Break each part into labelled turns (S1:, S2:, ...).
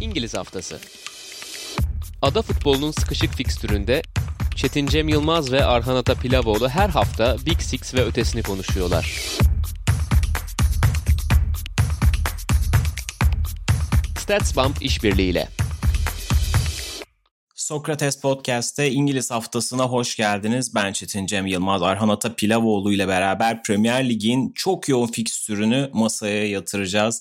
S1: İngiliz Haftası. Ada futbolunun sıkışık fikstüründe Çetin Cem Yılmaz ve Arhan Ata Pilavoğlu her hafta Big Six ve ötesini konuşuyorlar. StatsBomb işbirliğiyle.
S2: Sokrates Podcast'te İngiliz haftasına hoş geldiniz. Ben Çetin Cem Yılmaz, Arhan Ata Pilavoğlu ile beraber Premier Lig'in çok yoğun fikstürünü masaya yatıracağız.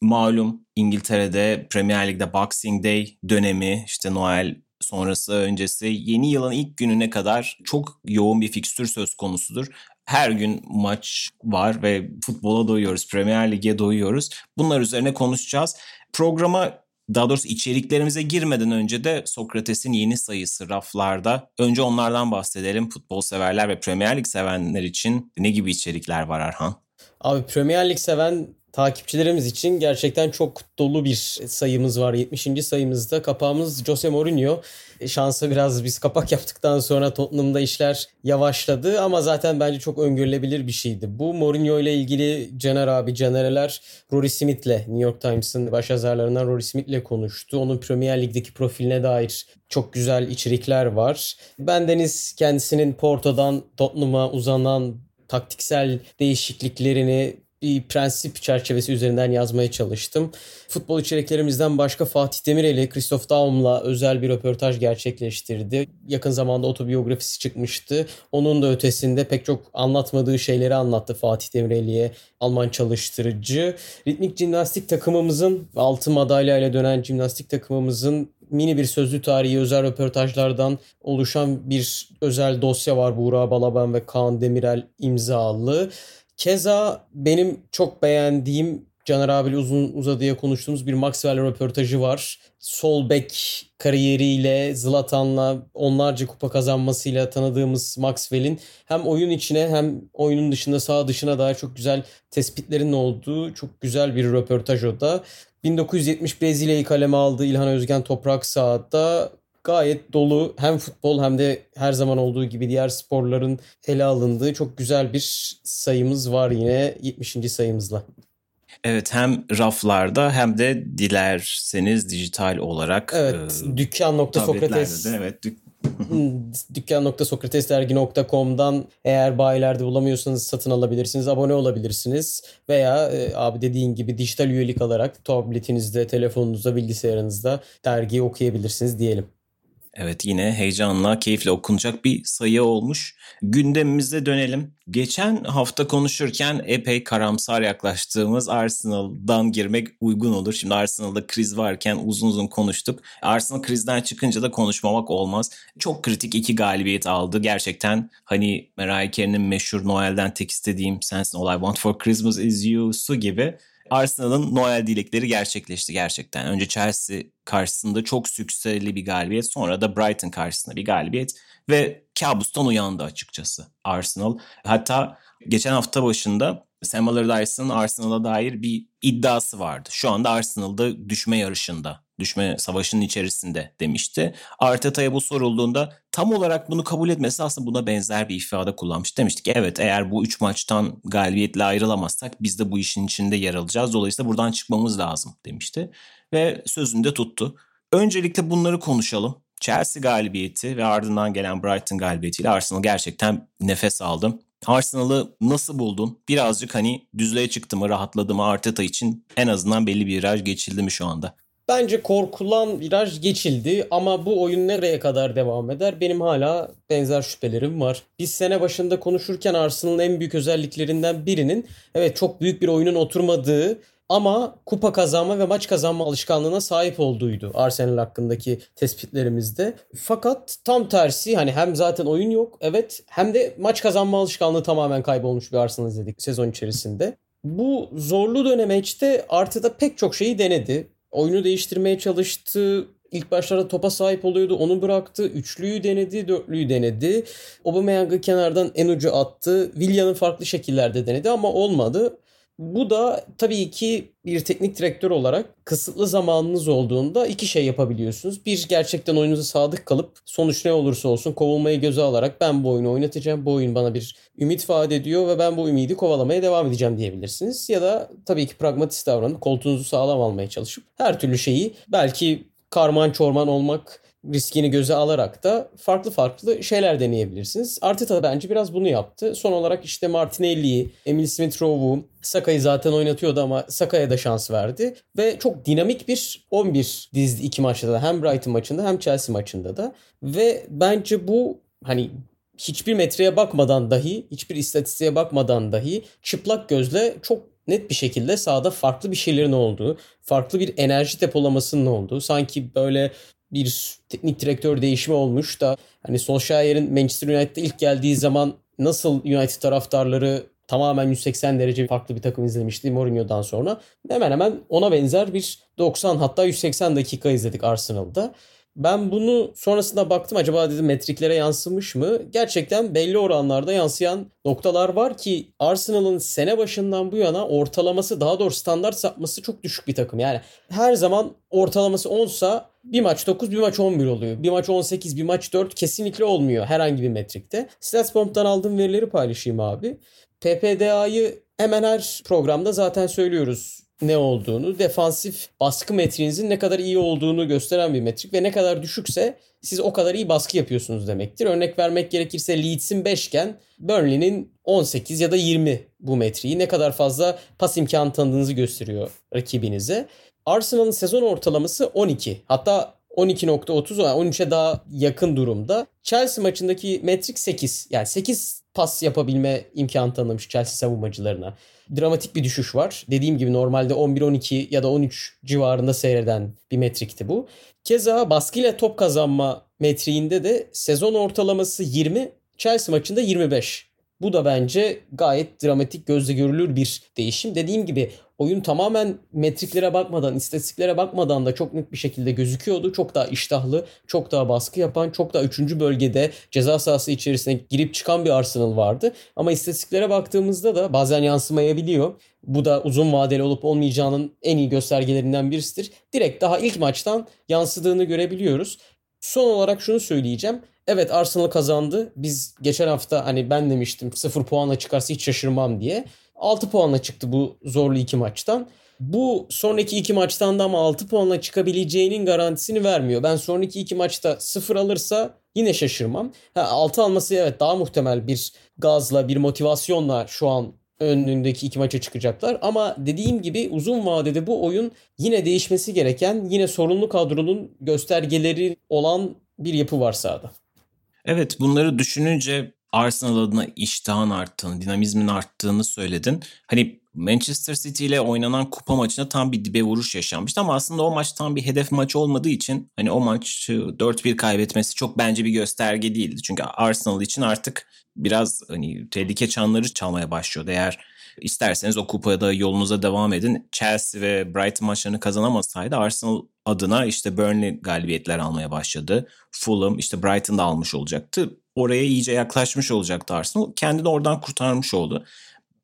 S2: Malum İngiltere'de Premier Lig'de Boxing Day dönemi, işte Noel sonrası öncesi yeni yılın ilk gününe kadar çok yoğun bir fikstür söz konusudur. Her gün maç var ve futbola doyuyoruz, Premier Lig'e doyuyoruz. Bunlar üzerine konuşacağız. Programa daha doğrusu içeriklerimize girmeden önce de Sokrates'in yeni sayısı raflarda. Önce onlardan bahsedelim. Futbol severler ve Premier Lig sevenler için ne gibi içerikler var Arhan?
S3: Abi Premier Lig seven takipçilerimiz için gerçekten çok dolu bir sayımız var. 70. sayımızda kapağımız Jose Mourinho. E, şansa biraz biz kapak yaptıktan sonra Tottenham'da işler yavaşladı ama zaten bence çok öngörülebilir bir şeydi. Bu Mourinho ile ilgili Caner abi, Canereler Rory Smith'le New York Times'ın baş yazarlarından Rory Smith'le konuştu. Onun Premier Lig'deki profiline dair çok güzel içerikler var. Ben Deniz kendisinin Porto'dan Tottenham'a uzanan taktiksel değişikliklerini bir prensip çerçevesi üzerinden yazmaya çalıştım. Futbol içeriklerimizden başka Fatih Demirel ile Christoph Daum'la özel bir röportaj gerçekleştirdi. Yakın zamanda otobiyografisi çıkmıştı. Onun da ötesinde pek çok anlatmadığı şeyleri anlattı Fatih Demirel'e Alman çalıştırıcı. Ritmik jimnastik takımımızın altı madalyayla dönen jimnastik takımımızın mini bir sözlü tarihi özel röportajlardan oluşan bir özel dosya var Buğra Balaban ve Kaan Demirel imzalı. Keza benim çok beğendiğim Caner abiyle uzun uzadıya konuştuğumuz bir Maxwell röportajı var. Sol bek kariyeriyle, Zlatan'la onlarca kupa kazanmasıyla tanıdığımız Maxwell'in hem oyun içine hem oyunun dışında sağ dışına dair çok güzel tespitlerin olduğu çok güzel bir röportaj o da. 1970 Brezilya'yı kaleme aldı İlhan Özgen Toprak Sahada gayet dolu hem futbol hem de her zaman olduğu gibi diğer sporların ele alındığı çok güzel bir sayımız var yine 70. sayımızla.
S2: Evet hem raflarda hem de dilerseniz dijital olarak.
S3: Evet e, dükkan.sokrates. Evet dük dükkan.sokratesdergi.com'dan eğer bayilerde bulamıyorsanız satın alabilirsiniz. Abone olabilirsiniz. Veya e, abi dediğin gibi dijital üyelik alarak tabletinizde, telefonunuzda, bilgisayarınızda dergiyi okuyabilirsiniz diyelim.
S2: Evet yine heyecanla, keyifle okunacak bir sayı olmuş. Gündemimize dönelim. Geçen hafta konuşurken epey karamsar yaklaştığımız Arsenal'dan girmek uygun olur. Şimdi Arsenal'da kriz varken uzun uzun konuştuk. Arsenal krizden çıkınca da konuşmamak olmaz. Çok kritik iki galibiyet aldı. Gerçekten hani Mariah Carey'nin meşhur Noel'den tek istediğim sensin All I Want For Christmas Is You'su gibi Arsenal'ın Noel dilekleri gerçekleşti gerçekten. Önce Chelsea karşısında çok sükseli bir galibiyet sonra da Brighton karşısında bir galibiyet ve kabustan uyandı açıkçası Arsenal. Hatta geçen hafta başında Sam Allardyce'ın Arsenal'a dair bir iddiası vardı. Şu anda Arsenal'da düşme yarışında düşme savaşının içerisinde demişti. Arteta'ya bu sorulduğunda tam olarak bunu kabul etmesi aslında buna benzer bir ifade kullanmış. Demiştik evet eğer bu 3 maçtan galibiyetle ayrılamazsak biz de bu işin içinde yer alacağız. Dolayısıyla buradan çıkmamız lazım demişti. Ve sözünde tuttu. Öncelikle bunları konuşalım. Chelsea galibiyeti ve ardından gelen Brighton galibiyetiyle Arsenal gerçekten nefes aldım. Arsenal'ı nasıl buldun? Birazcık hani düzlüğe çıktı mı, rahatladı mı Arteta için en azından belli bir viraj geçildi mi şu anda?
S3: Bence korkulan viraj geçildi ama bu oyun nereye kadar devam eder? Benim hala benzer şüphelerim var. Biz sene başında konuşurken Arsenal'ın en büyük özelliklerinden birinin evet çok büyük bir oyunun oturmadığı ama kupa kazanma ve maç kazanma alışkanlığına sahip olduğuydu Arsenal hakkındaki tespitlerimizde. Fakat tam tersi hani hem zaten oyun yok evet hem de maç kazanma alışkanlığı tamamen kaybolmuş bir Arsenal izledik sezon içerisinde. Bu zorlu dönemeçte Arteta pek çok şeyi denedi oyunu değiştirmeye çalıştı. İlk başlarda topa sahip oluyordu. Onu bıraktı. Üçlüyü denedi. Dörtlüyü denedi. Aubameyang'ı kenardan en ucu attı. Willian'ı farklı şekillerde denedi ama olmadı. Bu da tabii ki bir teknik direktör olarak kısıtlı zamanınız olduğunda iki şey yapabiliyorsunuz. Bir gerçekten oyununuza sadık kalıp sonuç ne olursa olsun kovulmayı göze alarak ben bu oyunu oynatacağım. Bu oyun bana bir ümit vaat ediyor ve ben bu ümidi kovalamaya devam edeceğim diyebilirsiniz. Ya da tabii ki pragmatist davranıp koltuğunuzu sağlam almaya çalışıp her türlü şeyi belki karman çorman olmak riskini göze alarak da farklı farklı şeyler deneyebilirsiniz. Arteta bence biraz bunu yaptı. Son olarak işte Martinelli'yi, Emil Smith-Rowe'u, Saka'yı zaten oynatıyordu ama Saka'ya da şans verdi. Ve çok dinamik bir 11 dizdi iki maçta da. Hem Brighton maçında hem Chelsea maçında da. Ve bence bu hani hiçbir metreye bakmadan dahi, hiçbir istatistiğe bakmadan dahi çıplak gözle çok net bir şekilde sahada farklı bir şeylerin olduğu, farklı bir enerji depolamasının olduğu, sanki böyle bir teknik direktör değişimi olmuş da hani Solskjaer'in Manchester United'da ilk geldiği zaman nasıl United taraftarları tamamen 180 derece farklı bir takım izlemişti Mourinho'dan sonra. Hemen hemen ona benzer bir 90 hatta 180 dakika izledik Arsenal'da. Ben bunu sonrasında baktım acaba dedim metriklere yansımış mı? Gerçekten belli oranlarda yansıyan noktalar var ki Arsenal'ın sene başından bu yana ortalaması daha doğrusu standart sapması çok düşük bir takım. Yani her zaman ortalaması 10 sa bir maç 9 bir maç 11 oluyor. Bir maç 18 bir maç 4 kesinlikle olmuyor herhangi bir metrikte. Statsbomb'dan aldığım verileri paylaşayım abi. PPDA'yı hemen her programda zaten söylüyoruz ne olduğunu, defansif baskı metriğinizin ne kadar iyi olduğunu gösteren bir metrik ve ne kadar düşükse siz o kadar iyi baskı yapıyorsunuz demektir. Örnek vermek gerekirse Leeds'in 5 iken Burnley'nin 18 ya da 20 bu metriği ne kadar fazla pas imkanı tanıdığınızı gösteriyor rakibinize. Arsenal'ın sezon ortalaması 12. Hatta 12.30 13'e daha yakın durumda. Chelsea maçındaki metrik 8. Yani 8 pas yapabilme imkanı tanımış Chelsea savunmacılarına. Dramatik bir düşüş var. Dediğim gibi normalde 11-12 ya da 13 civarında seyreden bir metrikti bu. Keza baskıyla top kazanma metriğinde de sezon ortalaması 20, Chelsea maçında 25. Bu da bence gayet dramatik gözle görülür bir değişim. Dediğim gibi oyun tamamen metriklere bakmadan, istatistiklere bakmadan da çok net bir şekilde gözüküyordu. Çok daha iştahlı, çok daha baskı yapan, çok daha 3. bölgede ceza sahası içerisine girip çıkan bir Arsenal vardı. Ama istatistiklere baktığımızda da bazen yansımayabiliyor. Bu da uzun vadeli olup olmayacağının en iyi göstergelerinden birisidir. Direkt daha ilk maçtan yansıdığını görebiliyoruz. Son olarak şunu söyleyeceğim. Evet Arsenal kazandı. Biz geçen hafta hani ben demiştim 0 puanla çıkarsa hiç şaşırmam diye. 6 puanla çıktı bu zorlu iki maçtan. Bu sonraki iki maçtan da ama 6 puanla çıkabileceğinin garantisini vermiyor. Ben sonraki iki maçta 0 alırsa yine şaşırmam. Ha, 6 alması evet daha muhtemel bir gazla, bir motivasyonla şu an önündeki iki maça çıkacaklar. Ama dediğim gibi uzun vadede bu oyun yine değişmesi gereken, yine sorunlu kadronun göstergeleri olan bir yapı var sahada.
S2: Evet bunları düşününce Arsenal adına iştahın arttığını, dinamizmin arttığını söyledin. Hani Manchester City ile oynanan kupa maçında tam bir dibe vuruş yaşanmıştı ama aslında o maç tam bir hedef maçı olmadığı için hani o maçı 4-1 kaybetmesi çok bence bir gösterge değildi. Çünkü Arsenal için artık biraz hani tehlike çanları çalmaya başlıyordu. Eğer isterseniz o kupada yolunuza devam edin. Chelsea ve Brighton maçlarını kazanamasaydı Arsenal adına işte Burnley galibiyetler almaya başladı. Fulham işte Brighton'da almış olacaktı. Oraya iyice yaklaşmış olacaktı Arsenal. Kendini oradan kurtarmış oldu.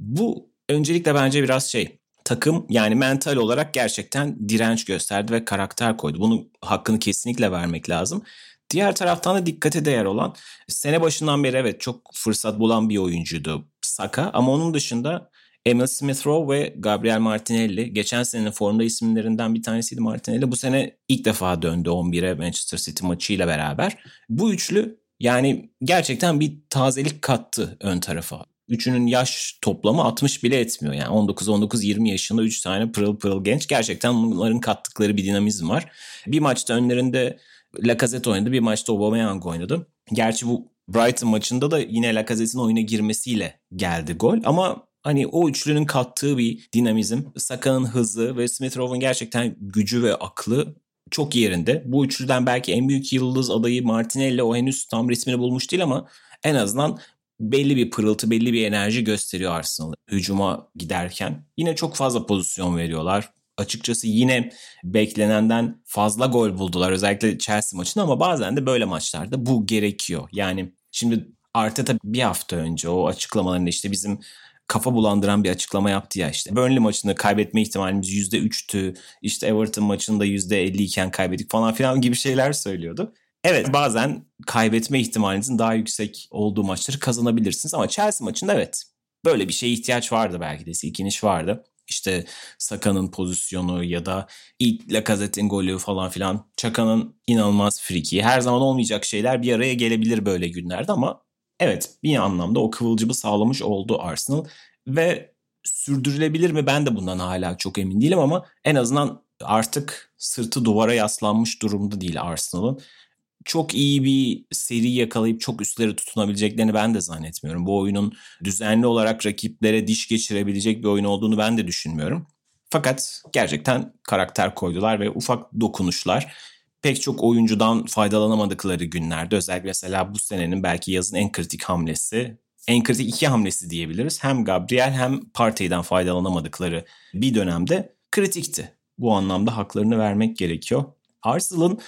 S2: Bu öncelikle bence biraz şey takım yani mental olarak gerçekten direnç gösterdi ve karakter koydu. Bunun hakkını kesinlikle vermek lazım. Diğer taraftan da dikkate değer olan sene başından beri evet çok fırsat bulan bir oyuncuydu Saka ama onun dışında Emil Smith Rowe ve Gabriel Martinelli. Geçen senenin formda isimlerinden bir tanesiydi Martinelli. Bu sene ilk defa döndü 11'e Manchester City maçıyla beraber. Bu üçlü yani gerçekten bir tazelik kattı ön tarafa. Üçünün yaş toplamı 60 bile etmiyor. Yani 19-19-20 yaşında 3 tane pırıl pırıl genç. Gerçekten bunların kattıkları bir dinamizm var. Bir maçta önlerinde Lacazette oynadı. Bir maçta Aubameyang oynadı. Gerçi bu Brighton maçında da yine Lacazette'in oyuna girmesiyle geldi gol. Ama hani o üçlünün kattığı bir dinamizm, Saka'nın hızı ve Smith Rowe'un gerçekten gücü ve aklı çok yerinde. Bu üçlüden belki en büyük yıldız adayı Martinelli o henüz tam resmini bulmuş değil ama en azından belli bir pırıltı, belli bir enerji gösteriyor Arsenal hücuma giderken. Yine çok fazla pozisyon veriyorlar. Açıkçası yine beklenenden fazla gol buldular özellikle Chelsea maçında ama bazen de böyle maçlarda bu gerekiyor. Yani şimdi Arteta bir hafta önce o açıklamalarında işte bizim kafa bulandıran bir açıklama yaptı ya işte. Burnley maçını kaybetme ihtimalimiz %3'tü. İşte Everton maçında %50 iken kaybettik falan filan gibi şeyler söylüyordu. Evet bazen kaybetme ihtimalinizin daha yüksek olduğu maçları kazanabilirsiniz ama Chelsea maçında evet böyle bir şeye ihtiyaç vardı belki de silkiniş vardı. İşte Saka'nın pozisyonu ya da ilk Lacazette'in golü falan filan. Çaka'nın inanılmaz friki. Her zaman olmayacak şeyler bir araya gelebilir böyle günlerde ama evet bir anlamda o kıvılcımı sağlamış oldu Arsenal. Ve sürdürülebilir mi ben de bundan hala çok emin değilim ama en azından artık sırtı duvara yaslanmış durumda değil Arsenal'ın çok iyi bir seri yakalayıp çok üstleri tutunabileceklerini ben de zannetmiyorum. Bu oyunun düzenli olarak rakiplere diş geçirebilecek bir oyun olduğunu ben de düşünmüyorum. Fakat gerçekten karakter koydular ve ufak dokunuşlar pek çok oyuncudan faydalanamadıkları günlerde özellikle mesela bu senenin belki yazın en kritik hamlesi en kritik iki hamlesi diyebiliriz. Hem Gabriel hem Partey'den faydalanamadıkları bir dönemde kritikti. Bu anlamda haklarını vermek gerekiyor. Arsenal'ın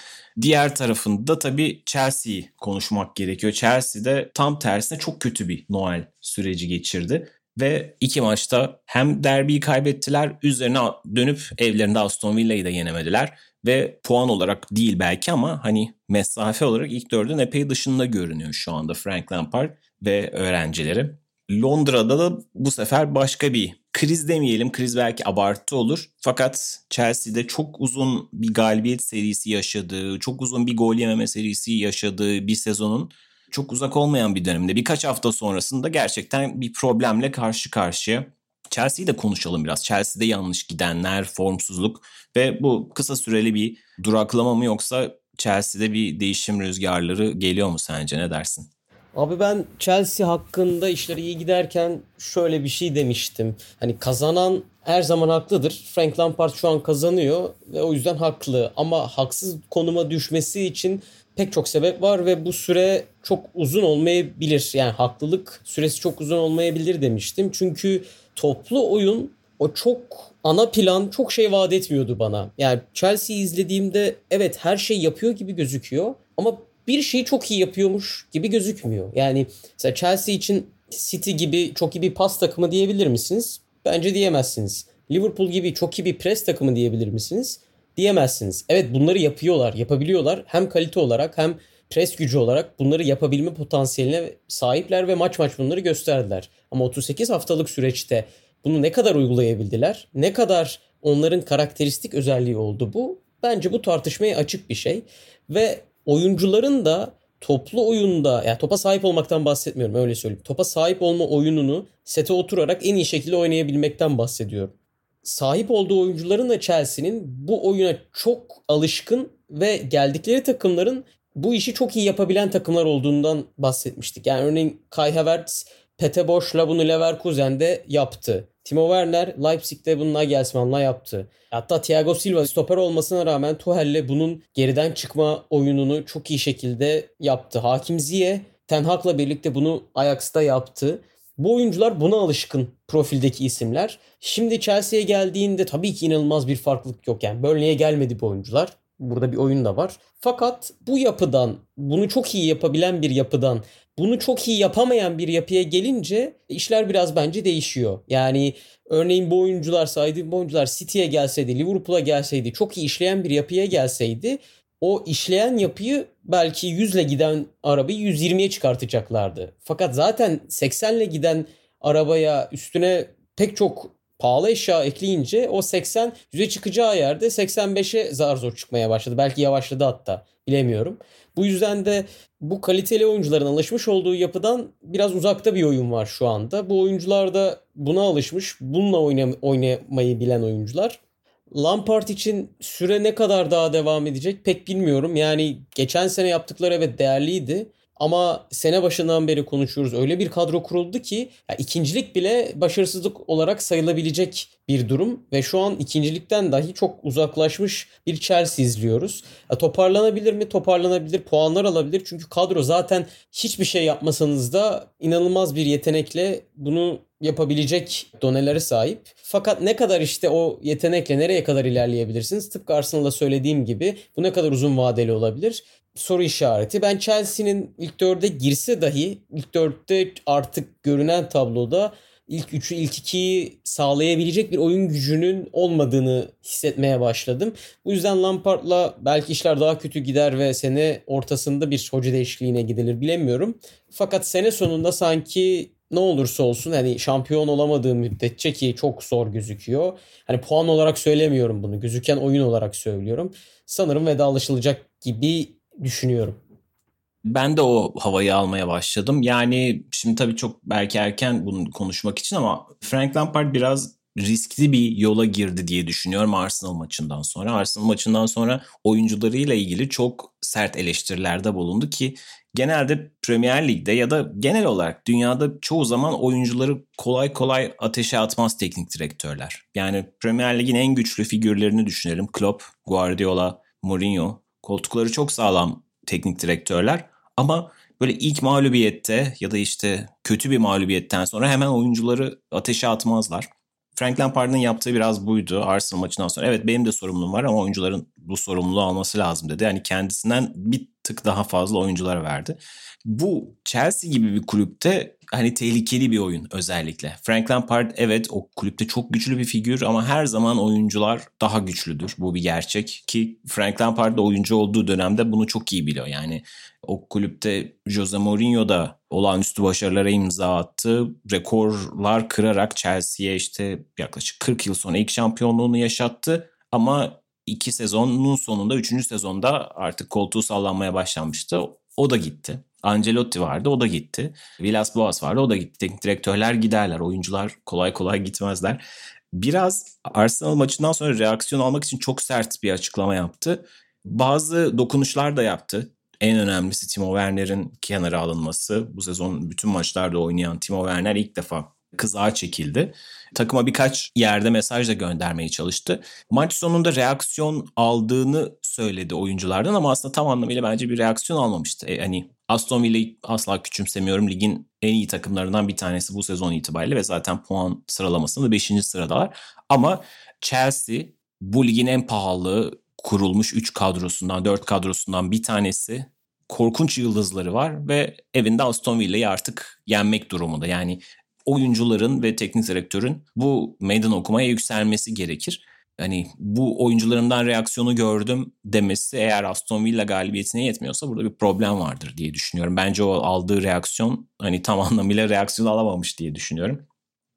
S2: diğer tarafında tabii Chelsea'yi konuşmak gerekiyor. Chelsea'de tam tersine çok kötü bir Noel süreci geçirdi. Ve iki maçta hem derbiyi kaybettiler üzerine dönüp evlerinde Aston Villa'yı da yenemediler. Ve puan olarak değil belki ama hani mesafe olarak ilk dördün epey dışında görünüyor şu anda Frank Lampard ve öğrencileri. Londra'da da bu sefer başka bir kriz demeyelim. Kriz belki abartı olur. Fakat Chelsea'de çok uzun bir galibiyet serisi yaşadığı, çok uzun bir gol yememe serisi yaşadığı bir sezonun çok uzak olmayan bir dönemde birkaç hafta sonrasında gerçekten bir problemle karşı karşıya. Chelsea'yi de konuşalım biraz. Chelsea'de yanlış gidenler, formsuzluk ve bu kısa süreli bir duraklama mı yoksa Chelsea'de bir değişim rüzgarları geliyor mu sence ne dersin?
S3: Abi ben Chelsea hakkında işleri iyi giderken şöyle bir şey demiştim. Hani kazanan her zaman haklıdır. Frank Lampard şu an kazanıyor ve o yüzden haklı. Ama haksız konuma düşmesi için pek çok sebep var ve bu süre çok uzun olmayabilir. Yani haklılık süresi çok uzun olmayabilir demiştim. Çünkü toplu oyun o çok ana plan çok şey vaat etmiyordu bana. Yani Chelsea'yi izlediğimde evet her şey yapıyor gibi gözüküyor ama bir şeyi çok iyi yapıyormuş gibi gözükmüyor. Yani mesela Chelsea için City gibi çok iyi bir pas takımı diyebilir misiniz? Bence diyemezsiniz. Liverpool gibi çok iyi bir pres takımı diyebilir misiniz? Diyemezsiniz. Evet bunları yapıyorlar, yapabiliyorlar. Hem kalite olarak hem pres gücü olarak bunları yapabilme potansiyeline sahipler ve maç maç bunları gösterdiler. Ama 38 haftalık süreçte bunu ne kadar uygulayabildiler? Ne kadar onların karakteristik özelliği oldu bu? Bence bu tartışmaya açık bir şey. Ve oyuncuların da toplu oyunda yani topa sahip olmaktan bahsetmiyorum öyle söyleyeyim. Topa sahip olma oyununu sete oturarak en iyi şekilde oynayabilmekten bahsediyorum. Sahip olduğu oyuncuların da Chelsea'nin bu oyuna çok alışkın ve geldikleri takımların bu işi çok iyi yapabilen takımlar olduğundan bahsetmiştik. Yani örneğin Kai Havertz Pete Bosch'la bunu Leverkusen'de yaptı. Timo Werner Leipzig'te bunu Nagelsmann'la yaptı. Hatta Thiago Silva stoper olmasına rağmen Tuchel'le bunun geriden çıkma oyununu çok iyi şekilde yaptı. Hakim Ziyech Ten Hag'la birlikte bunu Ajax'ta yaptı. Bu oyuncular buna alışkın profildeki isimler. Şimdi Chelsea'ye geldiğinde tabii ki inanılmaz bir farklılık yok. Yani Burnley'e gelmedi bu oyuncular. Burada bir oyun da var. Fakat bu yapıdan, bunu çok iyi yapabilen bir yapıdan bunu çok iyi yapamayan bir yapıya gelince işler biraz bence değişiyor. Yani örneğin bu oyuncular saydığım oyuncular City'ye gelseydi, Liverpool'a gelseydi, çok iyi işleyen bir yapıya gelseydi o işleyen yapıyı belki 100 ile giden arabayı 120'ye çıkartacaklardı. Fakat zaten 80 ile giden arabaya üstüne pek çok pahalı eşya ekleyince o 80 100'e çıkacağı yerde 85'e zar zor çıkmaya başladı. Belki yavaşladı hatta bilemiyorum. Bu yüzden de bu kaliteli oyuncuların alışmış olduğu yapıdan biraz uzakta bir oyun var şu anda. Bu oyuncular da buna alışmış, bununla oynam oynamayı bilen oyuncular. Lampard için süre ne kadar daha devam edecek pek bilmiyorum. Yani geçen sene yaptıkları evet değerliydi. Ama sene başından beri konuşuyoruz. Öyle bir kadro kuruldu ki ya ikincilik bile başarısızlık olarak sayılabilecek bir durum ve şu an ikincilikten dahi çok uzaklaşmış bir Chelsea izliyoruz. Ya toparlanabilir mi? Toparlanabilir. Puanlar alabilir. Çünkü kadro zaten hiçbir şey yapmasanız da inanılmaz bir yetenekle bunu yapabilecek donelere sahip. Fakat ne kadar işte o yetenekle nereye kadar ilerleyebilirsiniz? Tıpkı Arsenal'da söylediğim gibi bu ne kadar uzun vadeli olabilir? Soru işareti. Ben Chelsea'nin ilk dörde girse dahi ilk dörtte artık görünen tabloda ilk 3'ü ilk 2'yi sağlayabilecek bir oyun gücünün olmadığını hissetmeye başladım. Bu yüzden Lampard'la belki işler daha kötü gider ve sene ortasında bir hoca değişikliğine gidilir bilemiyorum. Fakat sene sonunda sanki ne olursa olsun hani şampiyon olamadığı müddetçe ki çok zor gözüküyor. Hani puan olarak söylemiyorum bunu. Gözüken oyun olarak söylüyorum. Sanırım vedalaşılacak gibi düşünüyorum.
S2: Ben de o havayı almaya başladım. Yani şimdi tabii çok belki erken bunu konuşmak için ama Frank Lampard biraz riskli bir yola girdi diye düşünüyorum Arsenal maçından sonra. Arsenal maçından sonra oyuncularıyla ilgili çok sert eleştirilerde bulundu ki genelde Premier Lig'de ya da genel olarak dünyada çoğu zaman oyuncuları kolay kolay ateşe atmaz teknik direktörler. Yani Premier Lig'in en güçlü figürlerini düşünelim. Klopp, Guardiola, Mourinho. Koltukları çok sağlam teknik direktörler ama böyle ilk mağlubiyette ya da işte kötü bir mağlubiyetten sonra hemen oyuncuları ateşe atmazlar. Frank Lampard'ın yaptığı biraz buydu Arsenal maçından sonra. Evet benim de sorumluluğum var ama oyuncuların bu sorumluluğu alması lazım dedi. Yani kendisinden bir tık daha fazla oyunculara verdi. Bu Chelsea gibi bir kulüpte hani tehlikeli bir oyun özellikle. Frank Lampard evet o kulüpte çok güçlü bir figür ama her zaman oyuncular daha güçlüdür. Bu bir gerçek ki Frank Lampard da oyuncu olduğu dönemde bunu çok iyi biliyor. Yani o kulüpte Jose Mourinho da olağanüstü başarılara imza attı. Rekorlar kırarak Chelsea'ye işte yaklaşık 40 yıl sonra ilk şampiyonluğunu yaşattı. Ama iki sezonun sonunda, üçüncü sezonda artık koltuğu sallanmaya başlamıştı. O da gitti. Ancelotti vardı o da gitti. Villas Boas vardı o da gitti. Teknik direktörler giderler. Oyuncular kolay kolay gitmezler. Biraz Arsenal maçından sonra reaksiyon almak için çok sert bir açıklama yaptı. Bazı dokunuşlar da yaptı. En önemlisi Timo Werner'in kenara alınması. Bu sezon bütün maçlarda oynayan Timo Werner ilk defa kızağa çekildi. Takıma birkaç yerde mesaj da göndermeye çalıştı. Maç sonunda reaksiyon aldığını söyledi oyunculardan ama aslında tam anlamıyla bence bir reaksiyon almamıştı. E, hani Aston Villa'yı asla küçümsemiyorum. Ligin en iyi takımlarından bir tanesi bu sezon itibariyle ve zaten puan sıralamasında 5. sıradalar. Ama Chelsea bu ligin en pahalı kurulmuş 3 kadrosundan, 4 kadrosundan bir tanesi. Korkunç yıldızları var ve evinde Aston Villa'yı artık yenmek durumunda. Yani oyuncuların ve teknik direktörün bu meydan okumaya yükselmesi gerekir. Hani bu oyuncularımdan reaksiyonu gördüm demesi eğer Aston Villa galibiyetine yetmiyorsa burada bir problem vardır diye düşünüyorum. Bence o aldığı reaksiyon hani tam anlamıyla reaksiyon alamamış diye düşünüyorum.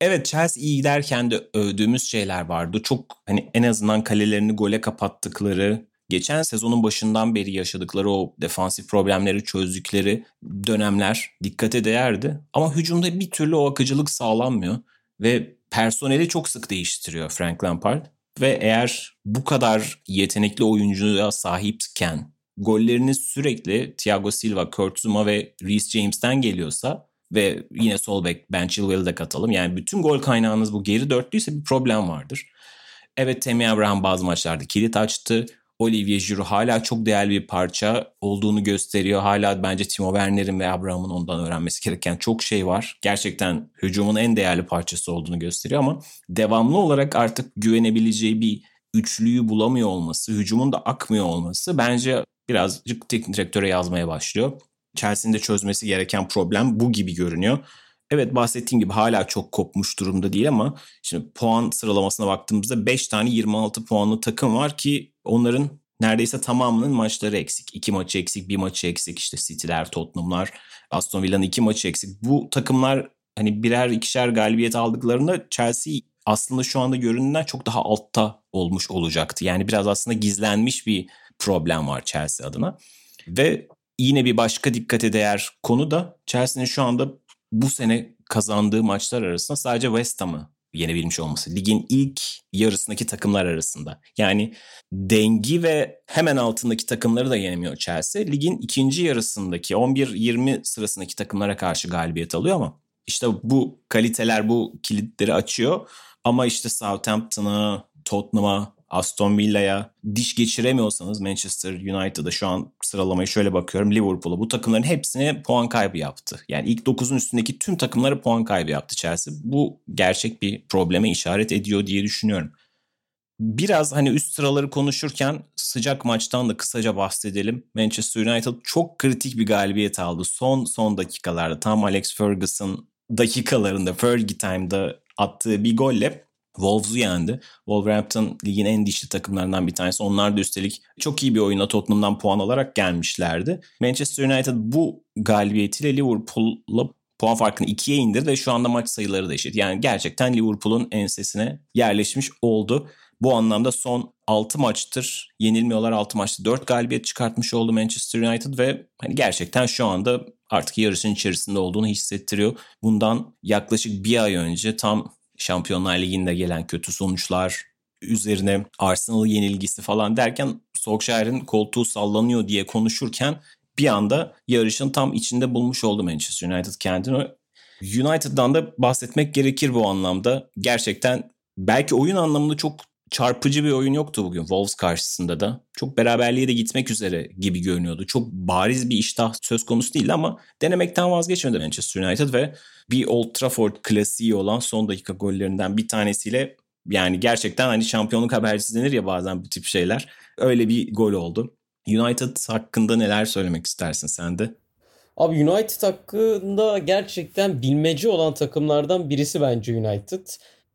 S2: Evet Chelsea iyi giderken de övdüğümüz şeyler vardı. Çok hani en azından kalelerini gole kapattıkları, geçen sezonun başından beri yaşadıkları o defansif problemleri çözdükleri dönemler dikkate değerdi. Ama hücumda bir türlü o akıcılık sağlanmıyor ve personeli çok sık değiştiriyor Frank Lampard. Ve eğer bu kadar yetenekli oyuncuya sahipken golleriniz sürekli Thiago Silva, Kurt Zuma ve Reece James'ten geliyorsa ve yine sol bek Ben Chilwell'i de katalım. Yani bütün gol kaynağınız bu geri dörtlüyse bir problem vardır. Evet Tammy Abraham bazı maçlarda kilit açtı. Olivier Giroud hala çok değerli bir parça olduğunu gösteriyor. Hala bence Timo Werner'in ve Abraham'ın ondan öğrenmesi gereken çok şey var. Gerçekten hücumun en değerli parçası olduğunu gösteriyor ama devamlı olarak artık güvenebileceği bir üçlüyü bulamıyor olması, hücumun da akmıyor olması bence birazcık teknik direktöre yazmaya başlıyor. Chelsea'nin de çözmesi gereken problem bu gibi görünüyor. Evet bahsettiğim gibi hala çok kopmuş durumda değil ama şimdi puan sıralamasına baktığımızda 5 tane 26 puanlı takım var ki onların neredeyse tamamının maçları eksik. 2 maçı eksik, bir maçı eksik. İşte City'ler, Tottenham'lar, Aston Villa'nın 2 maçı eksik. Bu takımlar hani birer ikişer galibiyet aldıklarında Chelsea aslında şu anda göründüğünden çok daha altta olmuş olacaktı. Yani biraz aslında gizlenmiş bir problem var Chelsea adına. Ve yine bir başka dikkate değer konu da Chelsea'nin şu anda bu sene kazandığı maçlar arasında sadece West Ham'ı yenebilmiş olması. Ligin ilk yarısındaki takımlar arasında. Yani dengi ve hemen altındaki takımları da yenemiyor Chelsea. Ligin ikinci yarısındaki 11-20 sırasındaki takımlara karşı galibiyet alıyor ama işte bu kaliteler bu kilitleri açıyor. Ama işte Southampton'a, Tottenham'a, Aston Villa'ya diş geçiremiyorsanız Manchester United'a şu an sıralamayı şöyle bakıyorum Liverpool'a bu takımların hepsine puan kaybı yaptı. Yani ilk 9'un üstündeki tüm takımlara puan kaybı yaptı Chelsea. Bu gerçek bir probleme işaret ediyor diye düşünüyorum. Biraz hani üst sıraları konuşurken sıcak maçtan da kısaca bahsedelim. Manchester United çok kritik bir galibiyet aldı. Son son dakikalarda tam Alex Ferguson dakikalarında Fergie Time'da attığı bir golle Wolves'u yendi. Wolverhampton ligin en dişli takımlarından bir tanesi. Onlar da üstelik çok iyi bir oyuna Tottenham'dan puan alarak gelmişlerdi. Manchester United bu galibiyetiyle Liverpool'la puan farkını ikiye indirdi ve şu anda maç sayıları da eşit. Yani gerçekten Liverpool'un ensesine yerleşmiş oldu. Bu anlamda son 6 maçtır yenilmiyorlar 6 maçta 4 galibiyet çıkartmış oldu Manchester United ve hani gerçekten şu anda artık yarışın içerisinde olduğunu hissettiriyor. Bundan yaklaşık bir ay önce tam Şampiyonlar Ligi'nde gelen kötü sonuçlar üzerine Arsenal yenilgisi falan derken Solskjaer'in koltuğu sallanıyor diye konuşurken bir anda yarışın tam içinde bulmuş oldu Manchester United kendini. United'dan da bahsetmek gerekir bu anlamda. Gerçekten belki oyun anlamında çok çarpıcı bir oyun yoktu bugün Wolves karşısında da. Çok beraberliğe de gitmek üzere gibi görünüyordu. Çok bariz bir iştah söz konusu değildi ama denemekten vazgeçmedi Manchester United ve bir Old Trafford klasiği olan son dakika gollerinden bir tanesiyle yani gerçekten hani şampiyonluk habercisi denir ya bazen bu tip şeyler. Öyle bir gol oldu. United hakkında neler söylemek istersin sen de?
S3: Abi United hakkında gerçekten bilmece olan takımlardan birisi bence United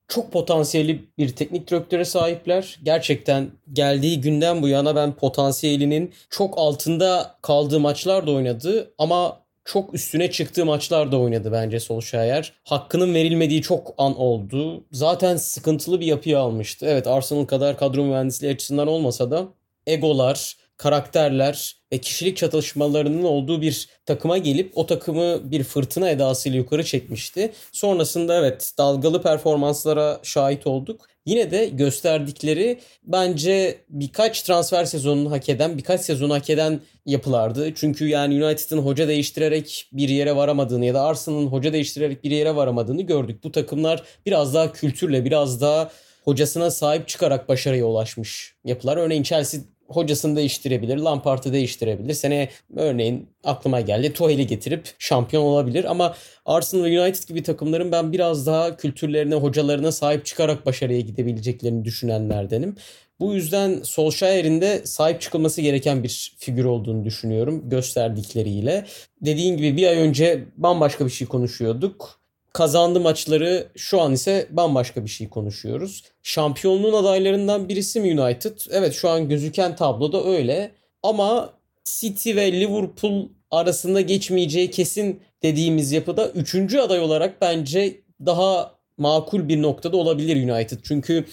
S3: çok potansiyeli bir teknik direktöre sahipler. Gerçekten geldiği günden bu yana ben potansiyelinin çok altında kaldığı maçlar da oynadı ama çok üstüne çıktığı maçlar da oynadı bence Solskjaer. Hakkının verilmediği çok an oldu. Zaten sıkıntılı bir yapıyı almıştı. Evet Arsenal kadar kadro mühendisliği açısından olmasa da egolar, karakterler ve kişilik çatışmalarının olduğu bir takıma gelip o takımı bir fırtına edasıyla yukarı çekmişti. Sonrasında evet dalgalı performanslara şahit olduk. Yine de gösterdikleri bence birkaç transfer sezonunu hak eden, birkaç sezonu hak eden yapılardı. Çünkü yani United'ın hoca değiştirerek bir yere varamadığını ya da Arsenal'ın hoca değiştirerek bir yere varamadığını gördük. Bu takımlar biraz daha kültürle, biraz daha hocasına sahip çıkarak başarıya ulaşmış yapılar. Örneğin Chelsea hocasını değiştirebilir, Lampard'ı değiştirebilir. Sene örneğin aklıma geldi Tuchel'i getirip şampiyon olabilir ama Arsenal ve United gibi takımların ben biraz daha kültürlerine, hocalarına sahip çıkarak başarıya gidebileceklerini düşünenlerdenim. Bu yüzden Solskjaer'in de sahip çıkılması gereken bir figür olduğunu düşünüyorum gösterdikleriyle. Dediğin gibi bir ay önce bambaşka bir şey konuşuyorduk kazandı maçları şu an ise bambaşka bir şey konuşuyoruz. Şampiyonluğun adaylarından birisi mi United? Evet şu an gözüken tabloda öyle. Ama City ve Liverpool arasında geçmeyeceği kesin dediğimiz yapıda üçüncü aday olarak bence daha makul bir noktada olabilir United. Çünkü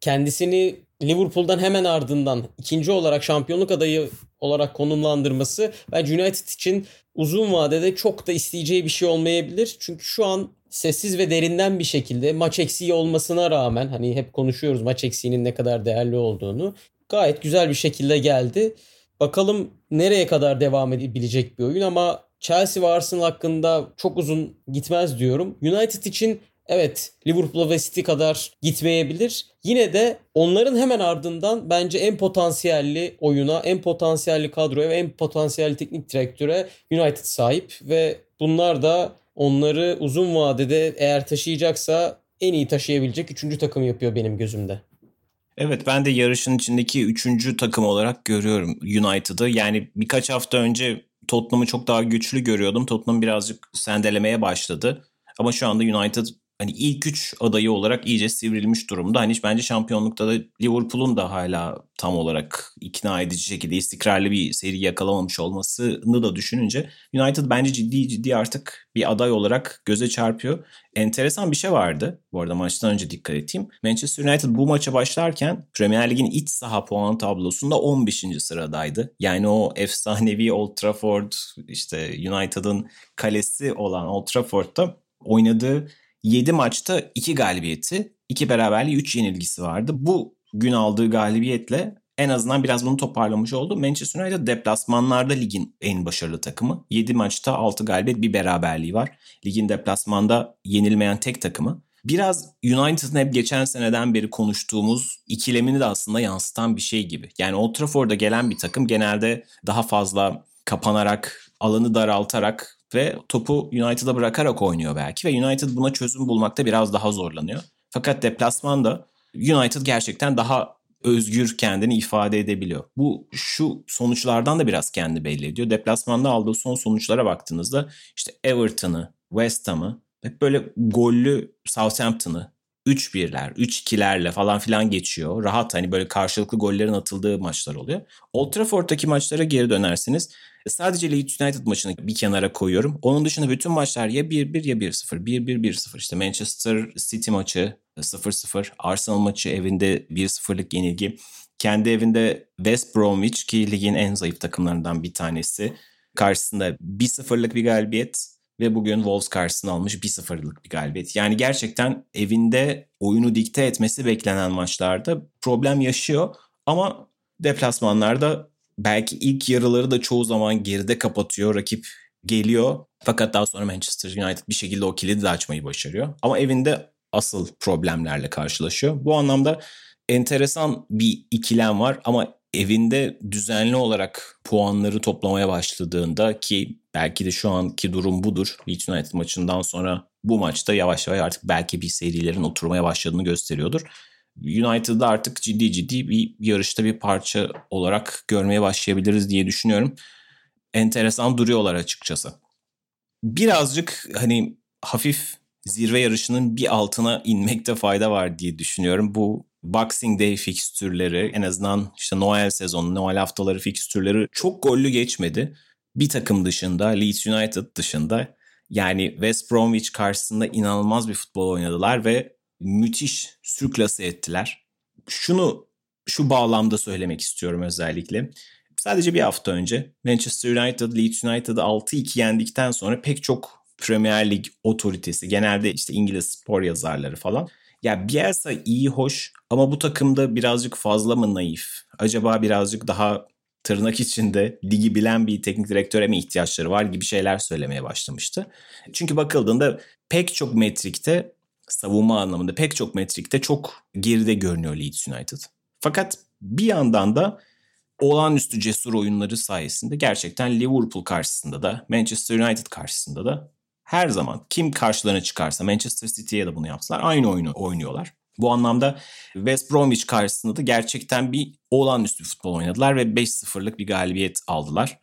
S3: kendisini Liverpool'dan hemen ardından ikinci olarak şampiyonluk adayı olarak konumlandırması bence United için uzun vadede çok da isteyeceği bir şey olmayabilir. Çünkü şu an sessiz ve derinden bir şekilde maç eksiği olmasına rağmen hani hep konuşuyoruz maç eksiğinin ne kadar değerli olduğunu. Gayet güzel bir şekilde geldi. Bakalım nereye kadar devam edebilecek bir oyun ama Chelsea ve Arsenal hakkında çok uzun gitmez diyorum. United için evet Liverpool ve City kadar gitmeyebilir. Yine de onların hemen ardından bence en potansiyelli oyuna, en potansiyelli kadroya ve en potansiyelli teknik direktöre United sahip ve bunlar da onları uzun vadede eğer taşıyacaksa en iyi taşıyabilecek üçüncü takım yapıyor benim gözümde.
S2: Evet ben de yarışın içindeki üçüncü takım olarak görüyorum United'ı. Yani birkaç hafta önce Tottenham'ı çok daha güçlü görüyordum. Tottenham birazcık sendelemeye başladı. Ama şu anda United hani ilk üç adayı olarak iyice sivrilmiş durumda. Hani bence şampiyonlukta da Liverpool'un da hala tam olarak ikna edici şekilde istikrarlı bir seri yakalamamış olmasını da düşününce United bence ciddi ciddi artık bir aday olarak göze çarpıyor. Enteresan bir şey vardı. Bu arada maçtan önce dikkat edeyim. Manchester United bu maça başlarken Premier Lig'in iç saha puan tablosunda 15. sıradaydı. Yani o efsanevi Old Trafford işte United'ın kalesi olan Old Trafford'da oynadığı 7 maçta 2 galibiyeti, 2 beraberliği, 3 yenilgisi vardı. Bu gün aldığı galibiyetle en azından biraz bunu toparlamış oldu. Manchester United deplasmanlarda ligin en başarılı takımı. 7 maçta 6 galibiyet bir beraberliği var. Ligin deplasmanda yenilmeyen tek takımı. Biraz United'ın hep geçen seneden beri konuştuğumuz ikilemini de aslında yansıtan bir şey gibi. Yani Old Trafford'a gelen bir takım genelde daha fazla kapanarak, alanı daraltarak ve topu United'a bırakarak oynuyor belki ve United buna çözüm bulmakta biraz daha zorlanıyor. Fakat deplasmanda United gerçekten daha özgür kendini ifade edebiliyor. Bu şu sonuçlardan da biraz kendi belli ediyor. Deplasmanda aldığı son sonuçlara baktığınızda işte Everton'ı, West Ham'ı hep böyle gollü Southampton'ı 3-1'ler, 3-2'lerle falan filan geçiyor. Rahat hani böyle karşılıklı gollerin atıldığı maçlar oluyor. Old Trafford'daki maçlara geri dönersiniz. Sadece Leeds United maçını bir kenara koyuyorum. Onun dışında bütün maçlar ya 1-1 ya 1-0. 1-1-1-0 işte Manchester City maçı 0-0. Arsenal maçı evinde 1-0'lık yenilgi. Kendi evinde West Bromwich ki ligin en zayıf takımlarından bir tanesi. Karşısında 1-0'lık bir galibiyet ve bugün Wolves karşısına almış 1-0'lık bir galibiyet. Yani gerçekten evinde oyunu dikte etmesi beklenen maçlarda problem yaşıyor ama deplasmanlarda belki ilk yarıları da çoğu zaman geride kapatıyor. Rakip geliyor fakat daha sonra Manchester United bir şekilde o kilidi de açmayı başarıyor. Ama evinde asıl problemlerle karşılaşıyor. Bu anlamda enteresan bir ikilem var ama evinde düzenli olarak puanları toplamaya başladığında ki belki de şu anki durum budur. Leeds United maçından sonra bu maçta yavaş yavaş artık belki bir serilerin oturmaya başladığını gösteriyordur. United'da artık ciddi ciddi bir yarışta bir parça olarak görmeye başlayabiliriz diye düşünüyorum. Enteresan duruyorlar açıkçası. Birazcık hani hafif zirve yarışının bir altına inmekte fayda var diye düşünüyorum. Bu Boxing Day fikstürleri en azından işte Noel sezonu, Noel haftaları fikstürleri çok gollü geçmedi. Bir takım dışında, Leeds United dışında yani West Bromwich karşısında inanılmaz bir futbol oynadılar ve müthiş sürklase ettiler. Şunu şu bağlamda söylemek istiyorum özellikle. Sadece bir hafta önce Manchester United Leeds United'ı 6-2 yendikten sonra pek çok Premier Lig otoritesi, genelde işte İngiliz spor yazarları falan ya Bielsa iyi hoş ama bu takımda birazcık fazla mı naif? Acaba birazcık daha tırnak içinde ligi bilen bir teknik direktöre mi ihtiyaçları var gibi şeyler söylemeye başlamıştı. Çünkü bakıldığında pek çok metrikte savunma anlamında pek çok metrikte çok geride görünüyor Leeds United. Fakat bir yandan da olağanüstü cesur oyunları sayesinde gerçekten Liverpool karşısında da Manchester United karşısında da her zaman kim karşılarına çıkarsa Manchester City'ye de bunu yaptılar. Aynı oyunu oynuyorlar. Bu anlamda West Bromwich karşısında da gerçekten bir olağanüstü futbol oynadılar ve 5-0'lık bir galibiyet aldılar.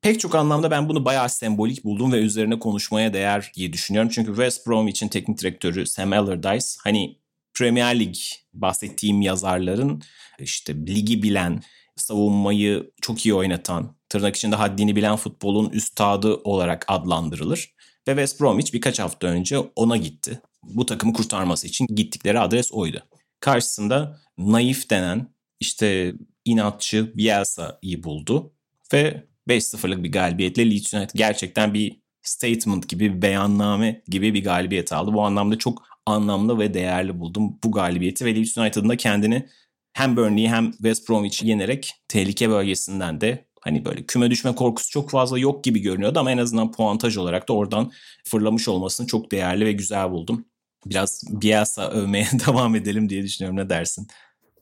S2: Pek çok anlamda ben bunu bayağı sembolik buldum ve üzerine konuşmaya değer diye düşünüyorum. Çünkü West Bromwich'in teknik direktörü Sam Allardyce hani Premier Lig bahsettiğim yazarların işte ligi bilen, savunmayı çok iyi oynatan, tırnak içinde haddini bilen futbolun üstadı olarak adlandırılır. Ve West Bromwich birkaç hafta önce ona gitti. Bu takımı kurtarması için gittikleri adres oydu. Karşısında naif denen işte inatçı Bielsa'yı buldu ve 5-0'lık bir galibiyetle Leeds United gerçekten bir statement gibi bir beyanname gibi bir galibiyet aldı. Bu anlamda çok anlamlı ve değerli buldum bu galibiyeti ve Leeds United'ın da kendini hem Burnley'i hem West Bromwich'i yenerek tehlike bölgesinden de Hani böyle küme düşme korkusu çok fazla yok gibi görünüyordu ama en azından puantaj olarak da oradan fırlamış olmasını çok değerli ve güzel buldum. Biraz Bielsa övmeye devam edelim diye düşünüyorum. Ne dersin?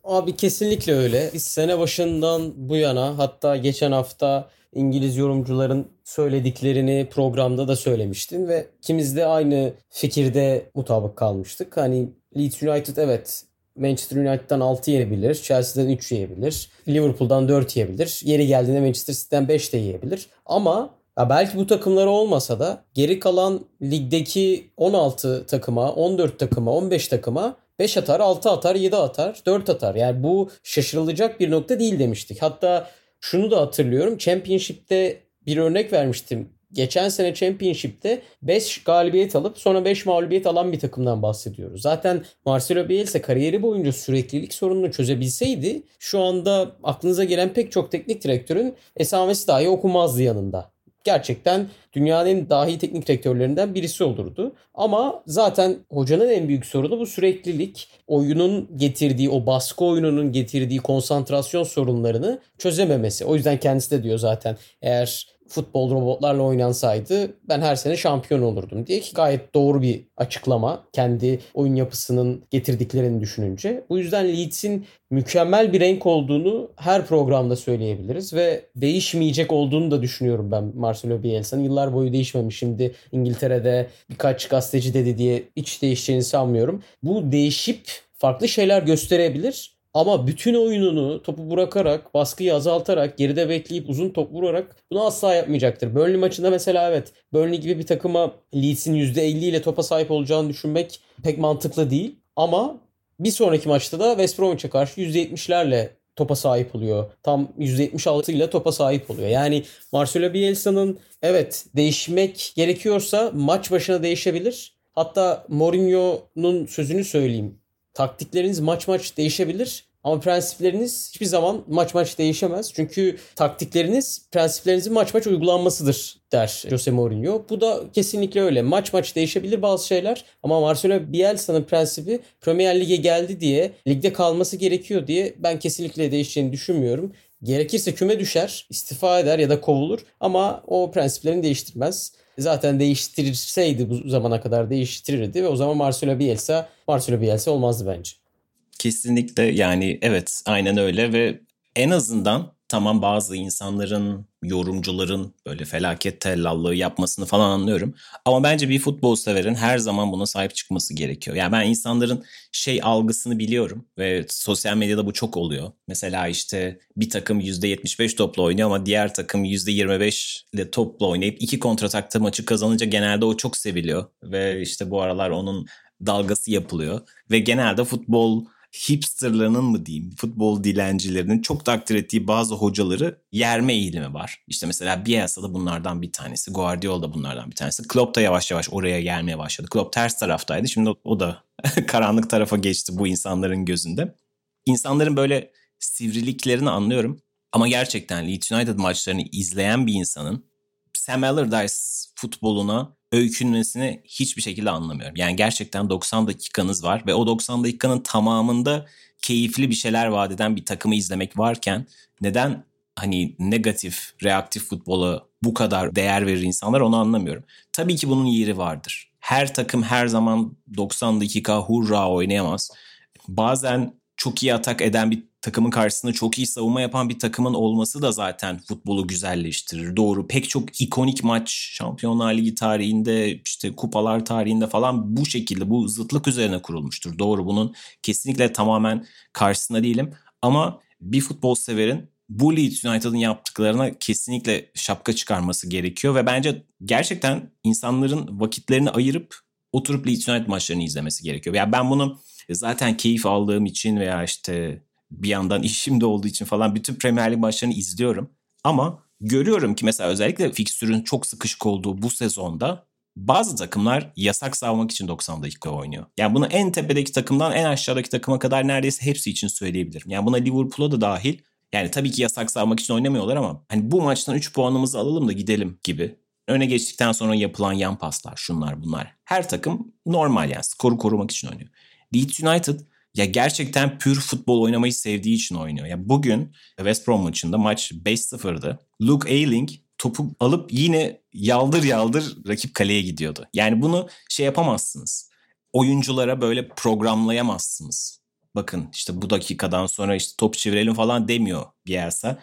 S3: Abi kesinlikle öyle. Biz sene başından bu yana hatta geçen hafta İngiliz yorumcuların söylediklerini programda da söylemiştim ve ikimiz de aynı fikirde mutabık kalmıştık. Hani Leeds United evet Manchester United'dan 6 yiyebilir. Chelsea'den 3 yiyebilir. Liverpool'dan 4 yiyebilir. Yeri geldiğinde Manchester City'den 5 de yiyebilir. Ama ya belki bu takımları olmasa da geri kalan ligdeki 16 takıma, 14 takıma, 15 takıma 5 atar, 6 atar, 7 atar, 4 atar. Yani bu şaşırılacak bir nokta değil demiştik. Hatta şunu da hatırlıyorum. Championship'te bir örnek vermiştim geçen sene Championship'te 5 galibiyet alıp sonra 5 mağlubiyet alan bir takımdan bahsediyoruz. Zaten Marcelo Bielsa kariyeri boyunca süreklilik sorununu çözebilseydi şu anda aklınıza gelen pek çok teknik direktörün esamesi dahi okumazdı yanında gerçekten dünyanın dahi teknik direktörlerinden birisi olurdu. Ama zaten hocanın en büyük sorunu bu süreklilik. Oyunun getirdiği, o baskı oyununun getirdiği konsantrasyon sorunlarını çözememesi. O yüzden kendisi de diyor zaten eğer futbol robotlarla oynansaydı ben her sene şampiyon olurdum diye ki gayet doğru bir açıklama kendi oyun yapısının getirdiklerini düşününce. Bu yüzden Leeds'in mükemmel bir renk olduğunu her programda söyleyebiliriz ve değişmeyecek olduğunu da düşünüyorum ben Marcelo Bielsa'nın. Yıllar boyu değişmemiş. Şimdi İngiltere'de birkaç gazeteci dedi diye hiç değişeceğini sanmıyorum. Bu değişip farklı şeyler gösterebilir Ama bütün oyununu topu bırakarak, baskıyı azaltarak, geride bekleyip uzun top vurarak bunu asla yapmayacaktır. Burnley maçında mesela evet Burnley gibi bir takıma Leeds'in %50 ile topa sahip olacağını düşünmek pek mantıklı değil. Ama bir sonraki maçta da West Bromwich'e karşı %70'lerle topa sahip oluyor. Tam %76 ile topa sahip oluyor. Yani Marcelo Bielsa'nın evet değişmek gerekiyorsa maç başına değişebilir. Hatta Mourinho'nun sözünü söyleyeyim. Taktikleriniz maç maç değişebilir ama prensipleriniz hiçbir zaman maç maç değişemez. Çünkü taktikleriniz prensiplerinizin maç maç uygulanmasıdır der Jose Mourinho. Bu da kesinlikle öyle. Maç maç değişebilir bazı şeyler ama Marcelo Bielsa'nın prensibi Premier Lig'e geldi diye ligde kalması gerekiyor diye ben kesinlikle değişeceğini düşünmüyorum. Gerekirse küme düşer, istifa eder ya da kovulur ama o prensiplerini değiştirmez. Zaten değiştirseydi bu zamana kadar değiştirirdi ve o zaman Marcelo Bielsa Marcelo Bielsa olmazdı bence.
S2: Kesinlikle yani evet aynen öyle ve en azından tamam bazı insanların, yorumcuların böyle felaket tellallığı yapmasını falan anlıyorum. Ama bence bir futbol severin her zaman buna sahip çıkması gerekiyor. Yani ben insanların şey algısını biliyorum ve sosyal medyada bu çok oluyor. Mesela işte bir takım %75 topla oynuyor ama diğer takım %25 ile topla oynayıp iki kontratakta maçı kazanınca genelde o çok seviliyor. Ve işte bu aralar onun dalgası yapılıyor. Ve genelde futbol hipsterlarının mı diyeyim futbol dilencilerinin çok takdir ettiği bazı hocaları yerme eğilimi var. İşte mesela Bielsa da bunlardan bir tanesi. Guardiola da bunlardan bir tanesi. Klopp da yavaş yavaş oraya gelmeye başladı. Klopp ters taraftaydı. Şimdi o da karanlık tarafa geçti bu insanların gözünde. İnsanların böyle sivriliklerini anlıyorum. Ama gerçekten Leeds United maçlarını izleyen bir insanın Sam Allardyce futboluna öykünmesini hiçbir şekilde anlamıyorum. Yani gerçekten 90 dakikanız var ve o 90 dakikanın tamamında keyifli bir şeyler vaat eden bir takımı izlemek varken neden hani negatif, reaktif futbola bu kadar değer verir insanlar onu anlamıyorum. Tabii ki bunun yeri vardır. Her takım her zaman 90 dakika hurra oynayamaz. Bazen çok iyi atak eden bir takımın karşısında çok iyi savunma yapan bir takımın olması da zaten futbolu güzelleştirir. Doğru pek çok ikonik maç Şampiyonlar Ligi tarihinde işte kupalar tarihinde falan bu şekilde bu zıtlık üzerine kurulmuştur. Doğru bunun kesinlikle tamamen karşısında değilim ama bir futbol severin bu Leeds United'ın yaptıklarına kesinlikle şapka çıkarması gerekiyor ve bence gerçekten insanların vakitlerini ayırıp oturup Leeds United maçlarını izlemesi gerekiyor. Yani ben bunu zaten keyif aldığım için veya işte bir yandan işim de olduğu için falan bütün Premier Lig maçlarını izliyorum. Ama görüyorum ki mesela özellikle fikstürün çok sıkışık olduğu bu sezonda bazı takımlar yasak savmak için 90 dakika oynuyor. Yani bunu en tepedeki takımdan en aşağıdaki takıma kadar neredeyse hepsi için söyleyebilirim. Yani buna Liverpool'a da dahil. Yani tabii ki yasak savmak için oynamıyorlar ama hani bu maçtan 3 puanımızı alalım da gidelim gibi. Öne geçtikten sonra yapılan yan paslar şunlar bunlar. Her takım normal yani skoru korumak için oynuyor. Leeds United ya gerçekten pür futbol oynamayı sevdiği için oynuyor. Ya bugün West Brom maçında maç 5-0'dı. Luke Ayling topu alıp yine yaldır yaldır rakip kaleye gidiyordu. Yani bunu şey yapamazsınız. Oyunculara böyle programlayamazsınız. Bakın işte bu dakikadan sonra işte top çevirelim falan demiyor Bielsa.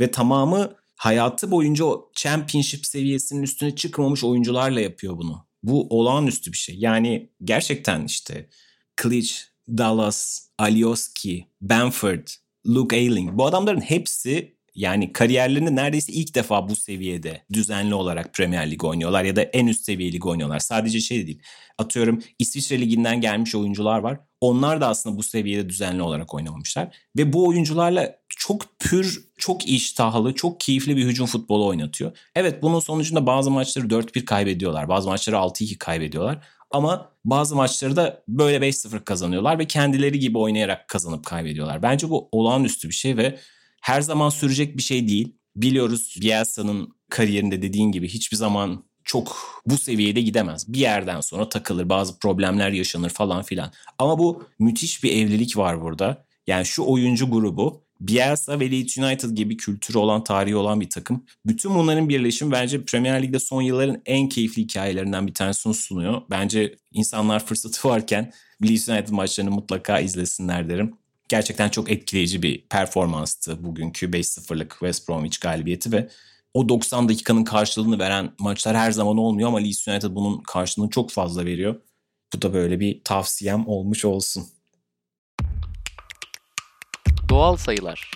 S2: Ve tamamı hayatı boyunca o championship seviyesinin üstüne çıkmamış oyuncularla yapıyor bunu. Bu olağanüstü bir şey. Yani gerçekten işte Klitsch, Dallas, Alioski, Benford, Luke Ayling bu adamların hepsi yani kariyerlerinde neredeyse ilk defa bu seviyede düzenli olarak Premier Lig oynuyorlar ya da en üst seviye lig oynuyorlar. Sadece şey değil. Atıyorum İsviçre Ligi'nden gelmiş oyuncular var. Onlar da aslında bu seviyede düzenli olarak oynamamışlar. Ve bu oyuncularla çok pür, çok iştahlı, çok keyifli bir hücum futbolu oynatıyor. Evet bunun sonucunda bazı maçları 4-1 kaybediyorlar. Bazı maçları 6-2 kaybediyorlar. Ama bazı maçları da böyle 5-0 kazanıyorlar ve kendileri gibi oynayarak kazanıp kaybediyorlar. Bence bu olağanüstü bir şey ve her zaman sürecek bir şey değil. Biliyoruz Bielsa'nın kariyerinde dediğin gibi hiçbir zaman çok bu seviyede gidemez. Bir yerden sonra takılır, bazı problemler yaşanır falan filan. Ama bu müthiş bir evlilik var burada. Yani şu oyuncu grubu Bielsa ve Leeds United gibi kültürü olan, tarihi olan bir takım. Bütün bunların birleşimi bence Premier Lig'de son yılların en keyifli hikayelerinden bir tanesini sunuyor. Bence insanlar fırsatı varken Leeds United maçlarını mutlaka izlesinler derim. Gerçekten çok etkileyici bir performanstı bugünkü 5-0'lık West Bromwich galibiyeti ve o 90 dakikanın karşılığını veren maçlar her zaman olmuyor ama Leeds United bunun karşılığını çok fazla veriyor. Bu da böyle bir tavsiyem olmuş olsun.
S1: Doğal sayılar.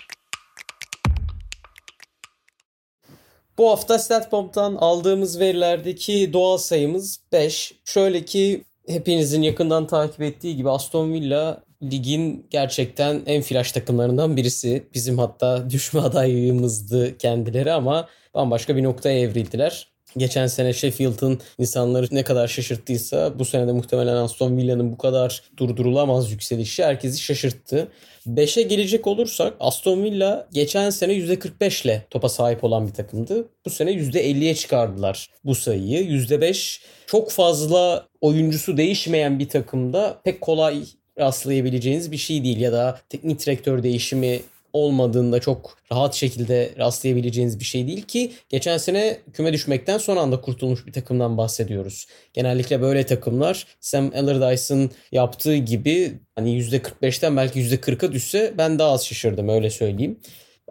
S3: Bu hafta StatBomb'dan aldığımız verilerdeki doğal sayımız 5. Şöyle ki hepinizin yakından takip ettiği gibi Aston Villa ligin gerçekten en flash takımlarından birisi. Bizim hatta düşme adayımızdı kendileri ama bambaşka bir noktaya evrildiler. Geçen sene Sheffield'ın insanları ne kadar şaşırttıysa bu sene de muhtemelen Aston Villa'nın bu kadar durdurulamaz yükselişi herkesi şaşırttı. 5'e gelecek olursak Aston Villa geçen sene %45 ile topa sahip olan bir takımdı. Bu sene %50'ye çıkardılar bu sayıyı. %5 çok fazla oyuncusu değişmeyen bir takımda pek kolay rastlayabileceğiniz bir şey değil ya da teknik direktör değişimi olmadığında çok rahat şekilde rastlayabileceğiniz bir şey değil ki geçen sene küme düşmekten son anda kurtulmuş bir takımdan bahsediyoruz. Genellikle böyle takımlar Sam Allardyce'ın yaptığı gibi hani %45'ten belki %40'a düşse ben daha az şaşırdım öyle söyleyeyim.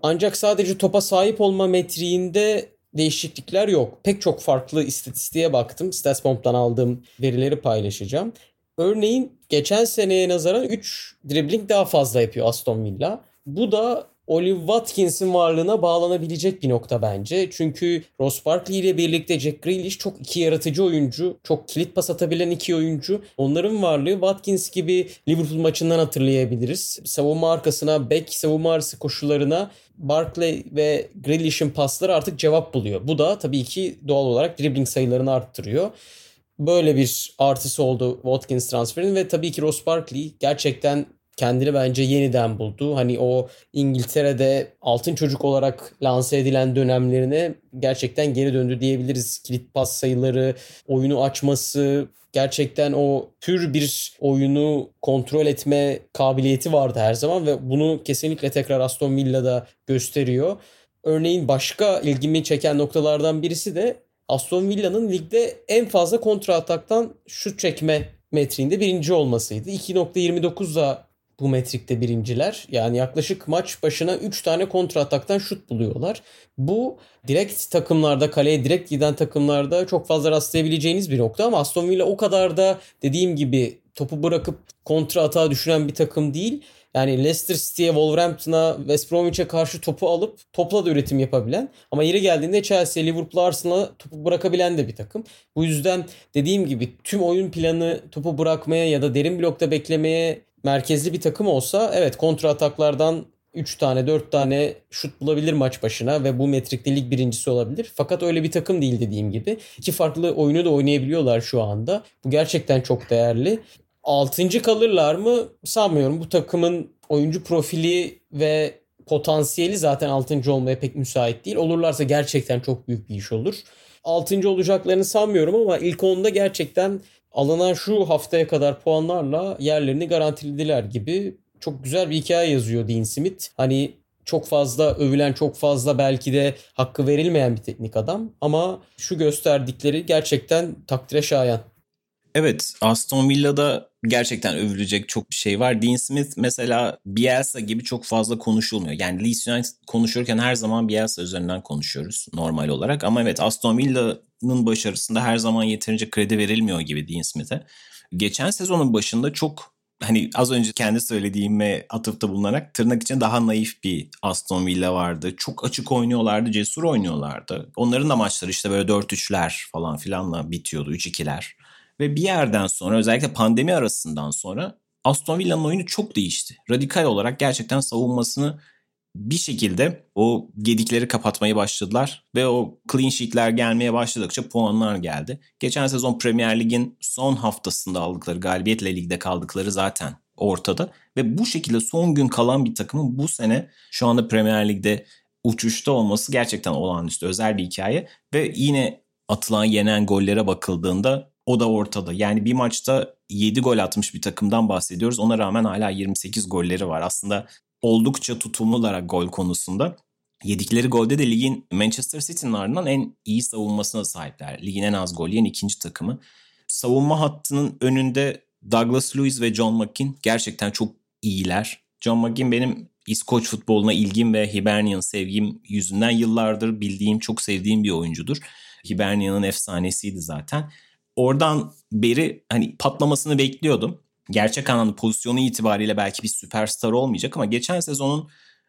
S3: Ancak sadece topa sahip olma metriğinde değişiklikler yok. Pek çok farklı istatistiğe baktım. Statsbomb'dan aldığım verileri paylaşacağım. Örneğin geçen seneye nazaran 3 dribbling daha fazla yapıyor Aston Villa. Bu da Olive Watkins'in varlığına bağlanabilecek bir nokta bence. Çünkü Ross Barkley ile birlikte Jack Grealish çok iki yaratıcı oyuncu. Çok kilit pas atabilen iki oyuncu. Onların varlığı Watkins gibi Liverpool maçından hatırlayabiliriz. Savunma arkasına, back savunma arası koşularına Barkley ve Grealish'in pasları artık cevap buluyor. Bu da tabii ki doğal olarak dribbling sayılarını arttırıyor. Böyle bir artısı oldu Watkins transferinin ve tabii ki Ross Barkley gerçekten kendini bence yeniden buldu. Hani o İngiltere'de altın çocuk olarak lanse edilen dönemlerine gerçekten geri döndü diyebiliriz. Kilit pas sayıları, oyunu açması, gerçekten o pür bir oyunu kontrol etme kabiliyeti vardı her zaman ve bunu kesinlikle tekrar Aston Villa'da gösteriyor. Örneğin başka ilgimi çeken noktalardan birisi de Aston Villa'nın ligde en fazla kontra ataktan şut çekme metriğinde birinci olmasıydı. 2.29'da bu metrikte birinciler. Yani yaklaşık maç başına 3 tane kontra ataktan şut buluyorlar. Bu direkt takımlarda kaleye direkt giden takımlarda çok fazla rastlayabileceğiniz bir nokta ama Aston Villa o kadar da dediğim gibi topu bırakıp kontra atağa düşünen bir takım değil. Yani Leicester City'ye, Wolverhampton'a, West Bromwich'e karşı topu alıp topla da üretim yapabilen ama yeri geldiğinde Chelsea, Liverpool, Arsenal'a topu bırakabilen de bir takım. Bu yüzden dediğim gibi tüm oyun planı topu bırakmaya ya da derin blokta beklemeye merkezli bir takım olsa evet kontra ataklardan 3 tane 4 tane şut bulabilir maç başına ve bu metrikte lig birincisi olabilir. Fakat öyle bir takım değil dediğim gibi. İki farklı oyunu da oynayabiliyorlar şu anda. Bu gerçekten çok değerli. Altıncı kalırlar mı sanmıyorum. Bu takımın oyuncu profili ve potansiyeli zaten altıncı olmaya pek müsait değil. Olurlarsa gerçekten çok büyük bir iş olur. Altıncı olacaklarını sanmıyorum ama ilk onda gerçekten alınan şu haftaya kadar puanlarla yerlerini garantilediler gibi çok güzel bir hikaye yazıyor Dean Smith. Hani çok fazla övülen, çok fazla belki de hakkı verilmeyen bir teknik adam ama şu gösterdikleri gerçekten takdire şayan.
S2: Evet Aston Villa'da gerçekten övülecek çok bir şey var. Dean Smith mesela Bielsa gibi çok fazla konuşulmuyor. Yani Leeds United konuşurken her zaman Bielsa üzerinden konuşuyoruz normal olarak. Ama evet Aston Villa'nın başarısında her zaman yeterince kredi verilmiyor gibi Dean Smith'e. Geçen sezonun başında çok hani az önce kendi söylediğime atıfta bulunarak tırnak için daha naif bir Aston Villa vardı. Çok açık oynuyorlardı, cesur oynuyorlardı. Onların da maçları işte böyle 4-3'ler falan filanla bitiyordu, 3-2'ler. Ve bir yerden sonra özellikle pandemi arasından sonra Aston Villa'nın oyunu çok değişti. Radikal olarak gerçekten savunmasını bir şekilde o gedikleri kapatmayı başladılar ve o clean sheet'ler gelmeye başladıkça puanlar geldi. Geçen sezon Premier Lig'in son haftasında aldıkları galibiyetle ligde kaldıkları zaten ortada ve bu şekilde son gün kalan bir takımın bu sene şu anda Premier Lig'de uçuşta olması gerçekten olağanüstü özel bir hikaye ve yine atılan yenen gollere bakıldığında o da ortada. Yani bir maçta 7 gol atmış bir takımdan bahsediyoruz. Ona rağmen hala 28 golleri var. Aslında oldukça tutumlular gol konusunda. Yedikleri golde de ligin Manchester City'nin ardından en iyi savunmasına sahipler. Ligin en az gol yiyen ikinci takımı. Savunma hattının önünde Douglas Lewis ve John McKean gerçekten çok iyiler. John McKean benim İskoç futboluna ilgim ve Hibernian sevgim yüzünden yıllardır bildiğim, çok sevdiğim bir oyuncudur. Hibernian'ın efsanesiydi zaten oradan beri hani patlamasını bekliyordum. gerçek anlamda pozisyonu itibariyle belki bir süperstar olmayacak ama geçen sezonun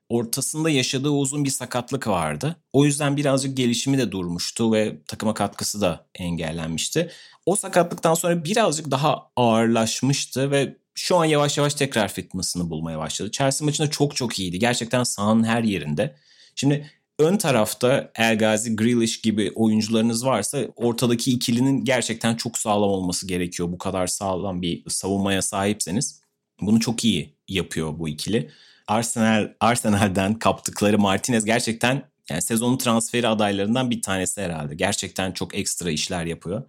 S2: ortasında yaşadığı uzun bir sakatlık vardı. O yüzden birazcık gelişimi de durmuştu ve takıma katkısı da engellenmişti. O sakatlıktan sonra birazcık daha ağırlaşmıştı ve şu an yavaş yavaş tekrar fitness'ını bulmaya başladı. Chelsea maçında çok çok iyiydi. Gerçekten sahanın her yerinde. Şimdi ön tarafta El Gazi, Grealish gibi oyuncularınız varsa ortadaki ikilinin gerçekten çok sağlam olması gerekiyor. Bu kadar sağlam bir savunmaya sahipseniz. Bunu çok iyi yapıyor bu ikili. Arsenal Arsenal'den kaptıkları Martinez gerçekten yani sezonun transferi adaylarından bir tanesi herhalde. Gerçekten çok ekstra işler yapıyor.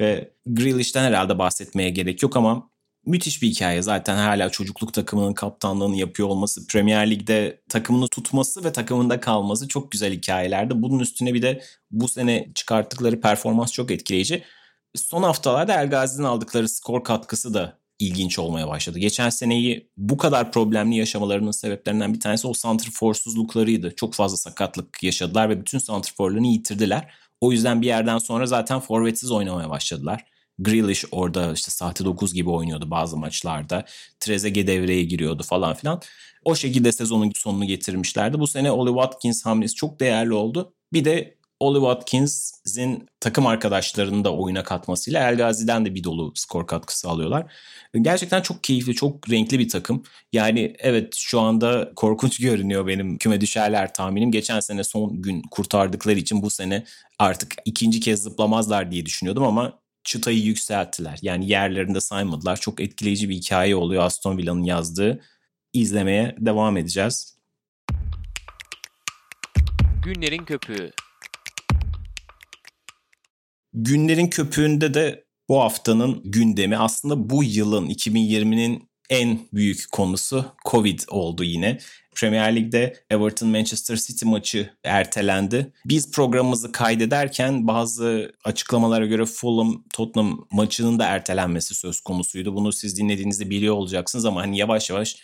S2: Ve Grealish'ten herhalde bahsetmeye gerek yok ama müthiş bir hikaye. Zaten hala çocukluk takımının kaptanlığını yapıyor olması, Premier Lig'de takımını tutması ve takımında kalması çok güzel hikayelerdi. Bunun üstüne bir de bu sene çıkarttıkları performans çok etkileyici. Son haftalarda El Gazi'nin aldıkları skor katkısı da ilginç olmaya başladı. Geçen seneyi bu kadar problemli yaşamalarının sebeplerinden bir tanesi o santrforsuzluklarıydı. Çok fazla sakatlık yaşadılar ve bütün santrforlarını yitirdiler. O yüzden bir yerden sonra zaten forvetsiz oynamaya başladılar. Grealish orada işte saati 9 gibi oynuyordu bazı maçlarda. Trezeguet devreye giriyordu falan filan. O şekilde sezonun sonunu getirmişlerdi. Bu sene Oli Watkins hamlesi çok değerli oldu. Bir de Oli Watkins'in takım arkadaşlarını da oyuna katmasıyla El Gazi'den de bir dolu skor katkısı alıyorlar. Gerçekten çok keyifli, çok renkli bir takım. Yani evet şu anda korkunç görünüyor benim küme düşerler tahminim. Geçen sene son gün kurtardıkları için bu sene artık ikinci kez zıplamazlar diye düşünüyordum ama çıtayı yükselttiler. Yani yerlerinde saymadılar. Çok etkileyici bir hikaye oluyor Aston Villa'nın yazdığı. İzlemeye devam edeceğiz.
S1: Günlerin köpüğü.
S2: Günlerin köpüğünde de bu haftanın gündemi aslında bu yılın 2020'nin en büyük konusu Covid oldu yine. Premier Lig'de Everton Manchester City maçı ertelendi. Biz programımızı kaydederken bazı açıklamalara göre Fulham Tottenham maçının da ertelenmesi söz konusuydu. Bunu siz dinlediğinizde biliyor olacaksınız ama hani yavaş yavaş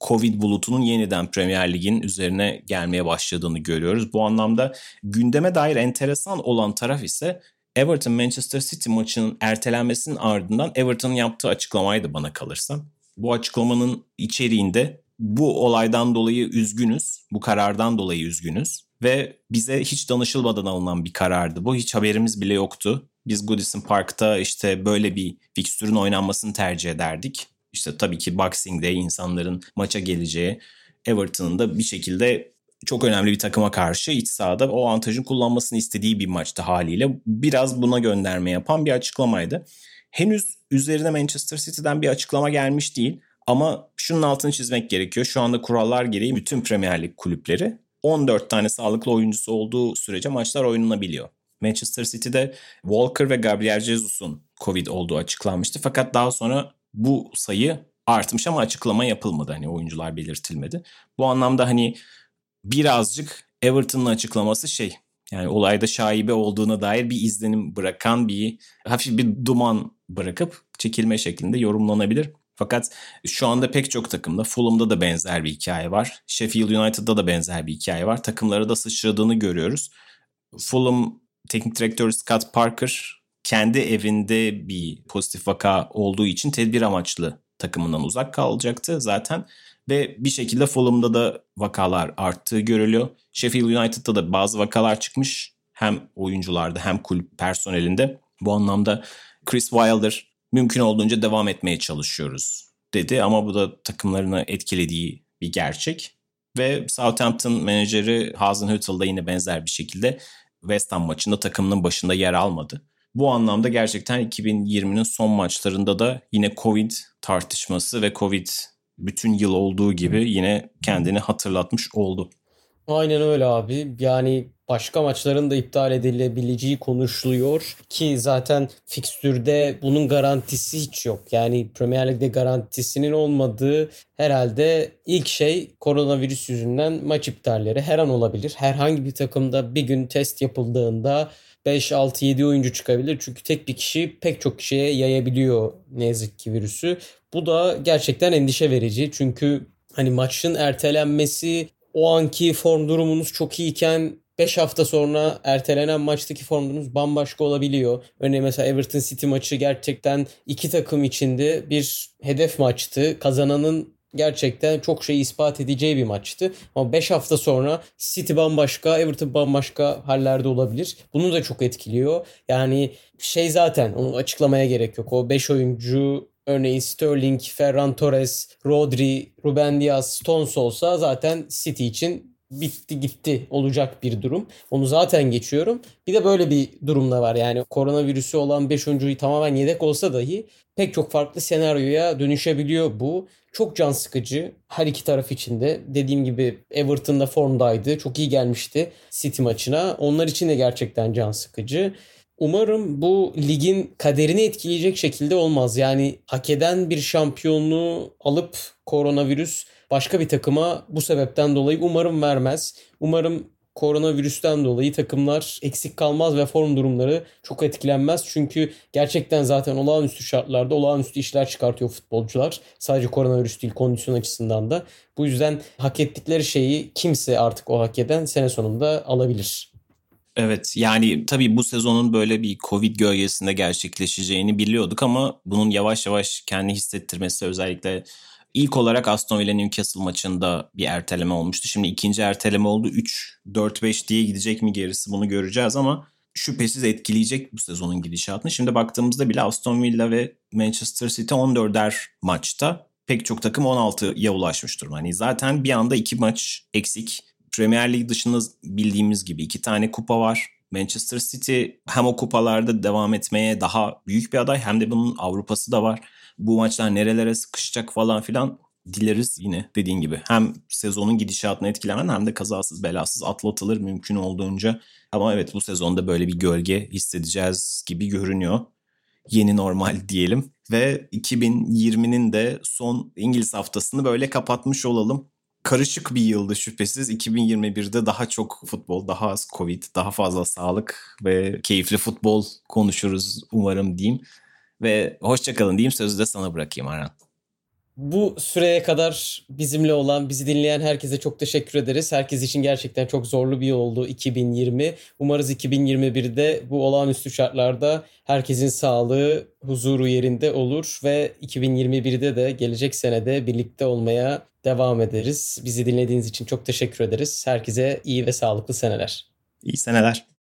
S2: Covid bulutunun yeniden Premier Lig'in üzerine gelmeye başladığını görüyoruz. Bu anlamda gündeme dair enteresan olan taraf ise Everton Manchester City maçının ertelenmesinin ardından Everton'ın yaptığı açıklamaydı bana kalırsa. Bu açıklamanın içeriğinde bu olaydan dolayı üzgünüz, bu karardan dolayı üzgünüz ve bize hiç danışılmadan alınan bir karardı. Bu hiç haberimiz bile yoktu. Biz Goodison Park'ta işte böyle bir fikstürün oynanmasını tercih ederdik. İşte tabii ki Boxing Day insanların maça geleceği Everton'ın da bir şekilde çok önemli bir takıma karşı iç sahada o avantajın kullanmasını istediği bir maçtı haliyle. Biraz buna gönderme yapan bir açıklamaydı. Henüz üzerine Manchester City'den bir açıklama gelmiş değil. Ama şunun altını çizmek gerekiyor. Şu anda kurallar gereği bütün Premier Lig kulüpleri 14 tane sağlıklı oyuncusu olduğu sürece maçlar oynanabiliyor. Manchester City'de Walker ve Gabriel Jesus'un Covid olduğu açıklanmıştı. Fakat daha sonra bu sayı artmış ama açıklama yapılmadı. Hani oyuncular belirtilmedi. Bu anlamda hani birazcık Everton'ın açıklaması şey yani olayda şaibe olduğuna dair bir izlenim bırakan bir hafif bir duman bırakıp çekilme şeklinde yorumlanabilir. Fakat şu anda pek çok takımda Fulham'da da benzer bir hikaye var. Sheffield United'da da benzer bir hikaye var. Takımları da sıçradığını görüyoruz. Fulham teknik direktörü Scott Parker kendi evinde bir pozitif vaka olduğu için tedbir amaçlı takımından uzak kalacaktı zaten. Ve bir şekilde Fulham'da da vakalar arttığı görülüyor. Sheffield United'da da bazı vakalar çıkmış. Hem oyuncularda hem kulüp personelinde. Bu anlamda Chris Wilder mümkün olduğunca devam etmeye çalışıyoruz dedi. Ama bu da takımlarını etkilediği bir gerçek. Ve Southampton menajeri Hasenhüttl da yine benzer bir şekilde West Ham maçında takımının başında yer almadı. Bu anlamda gerçekten 2020'nin son maçlarında da yine Covid tartışması ve Covid bütün yıl olduğu gibi yine kendini hatırlatmış oldu.
S3: Aynen öyle abi. Yani başka maçların da iptal edilebileceği konuşuluyor ki zaten fikstürde bunun garantisi hiç yok. Yani Premier Lig'de garantisinin olmadığı herhalde ilk şey koronavirüs yüzünden maç iptalleri her an olabilir. Herhangi bir takımda bir gün test yapıldığında 5, 6, 7 oyuncu çıkabilir. Çünkü tek bir kişi pek çok kişiye yayabiliyor ne yazık ki virüsü. Bu da gerçekten endişe verici. Çünkü hani maçın ertelenmesi o anki form durumunuz çok iyiyken 5 hafta sonra ertelenen maçtaki formunuz bambaşka olabiliyor. Örneğin mesela Everton City maçı gerçekten iki takım içinde bir hedef maçtı. Kazananın gerçekten çok şey ispat edeceği bir maçtı. Ama 5 hafta sonra City bambaşka, Everton bambaşka hallerde olabilir. Bunu da çok etkiliyor. Yani şey zaten onu açıklamaya gerek yok. O 5 oyuncu örneğin Sterling, Ferran Torres, Rodri, Ruben Diaz, Stones olsa zaten City için bitti gitti olacak bir durum. Onu zaten geçiyorum. Bir de böyle bir durumda var. Yani koronavirüsü olan 5 oyuncuyu tamamen yedek olsa dahi pek çok farklı senaryoya dönüşebiliyor bu. Çok can sıkıcı her iki taraf için de. Dediğim gibi Everton'da formdaydı. Çok iyi gelmişti City maçına. Onlar için de gerçekten can sıkıcı. Umarım bu ligin kaderini etkileyecek şekilde olmaz. Yani hak eden bir şampiyonluğu alıp koronavirüs başka bir takıma bu sebepten dolayı umarım vermez. Umarım koronavirüsten dolayı takımlar eksik kalmaz ve form durumları çok etkilenmez. Çünkü gerçekten zaten olağanüstü şartlarda olağanüstü işler çıkartıyor futbolcular. Sadece koronavirüs değil kondisyon açısından da. Bu yüzden hak ettikleri şeyi kimse artık o hak eden sene sonunda alabilir.
S2: Evet yani tabii bu sezonun böyle bir Covid gölgesinde gerçekleşeceğini biliyorduk ama bunun yavaş yavaş kendi hissettirmesi özellikle ilk olarak Aston Villa Newcastle maçında bir erteleme olmuştu. Şimdi ikinci erteleme oldu. 3 4 5 diye gidecek mi gerisi bunu göreceğiz ama şüphesiz etkileyecek bu sezonun gidişatını. Şimdi baktığımızda bile Aston Villa ve Manchester City 14'er maçta pek çok takım 16'ya ulaşmış durumda. Hani zaten bir anda iki maç eksik. Premier Lig dışında bildiğimiz gibi iki tane kupa var. Manchester City hem o kupalarda devam etmeye daha büyük bir aday hem de bunun Avrupa'sı da var. Bu maçlar nerelere sıkışacak falan filan dileriz yine dediğin gibi. Hem sezonun gidişatını etkilemen hem de kazasız belasız atlatılır mümkün olduğunca. Ama evet bu sezonda böyle bir gölge hissedeceğiz gibi görünüyor. Yeni normal diyelim. Ve 2020'nin de son İngiliz haftasını böyle kapatmış olalım karışık bir yıldı şüphesiz. 2021'de daha çok futbol, daha az Covid, daha fazla sağlık ve keyifli futbol konuşuruz umarım diyeyim. Ve hoşçakalın diyeyim sözü de sana bırakayım Aran.
S3: Bu süreye kadar bizimle olan, bizi dinleyen herkese çok teşekkür ederiz. Herkes için gerçekten çok zorlu bir yıl oldu 2020. Umarız 2021'de bu olağanüstü şartlarda herkesin sağlığı, huzuru yerinde olur ve 2021'de de gelecek senede birlikte olmaya devam ederiz. Bizi dinlediğiniz için çok teşekkür ederiz. Herkese iyi ve sağlıklı seneler.
S2: İyi seneler.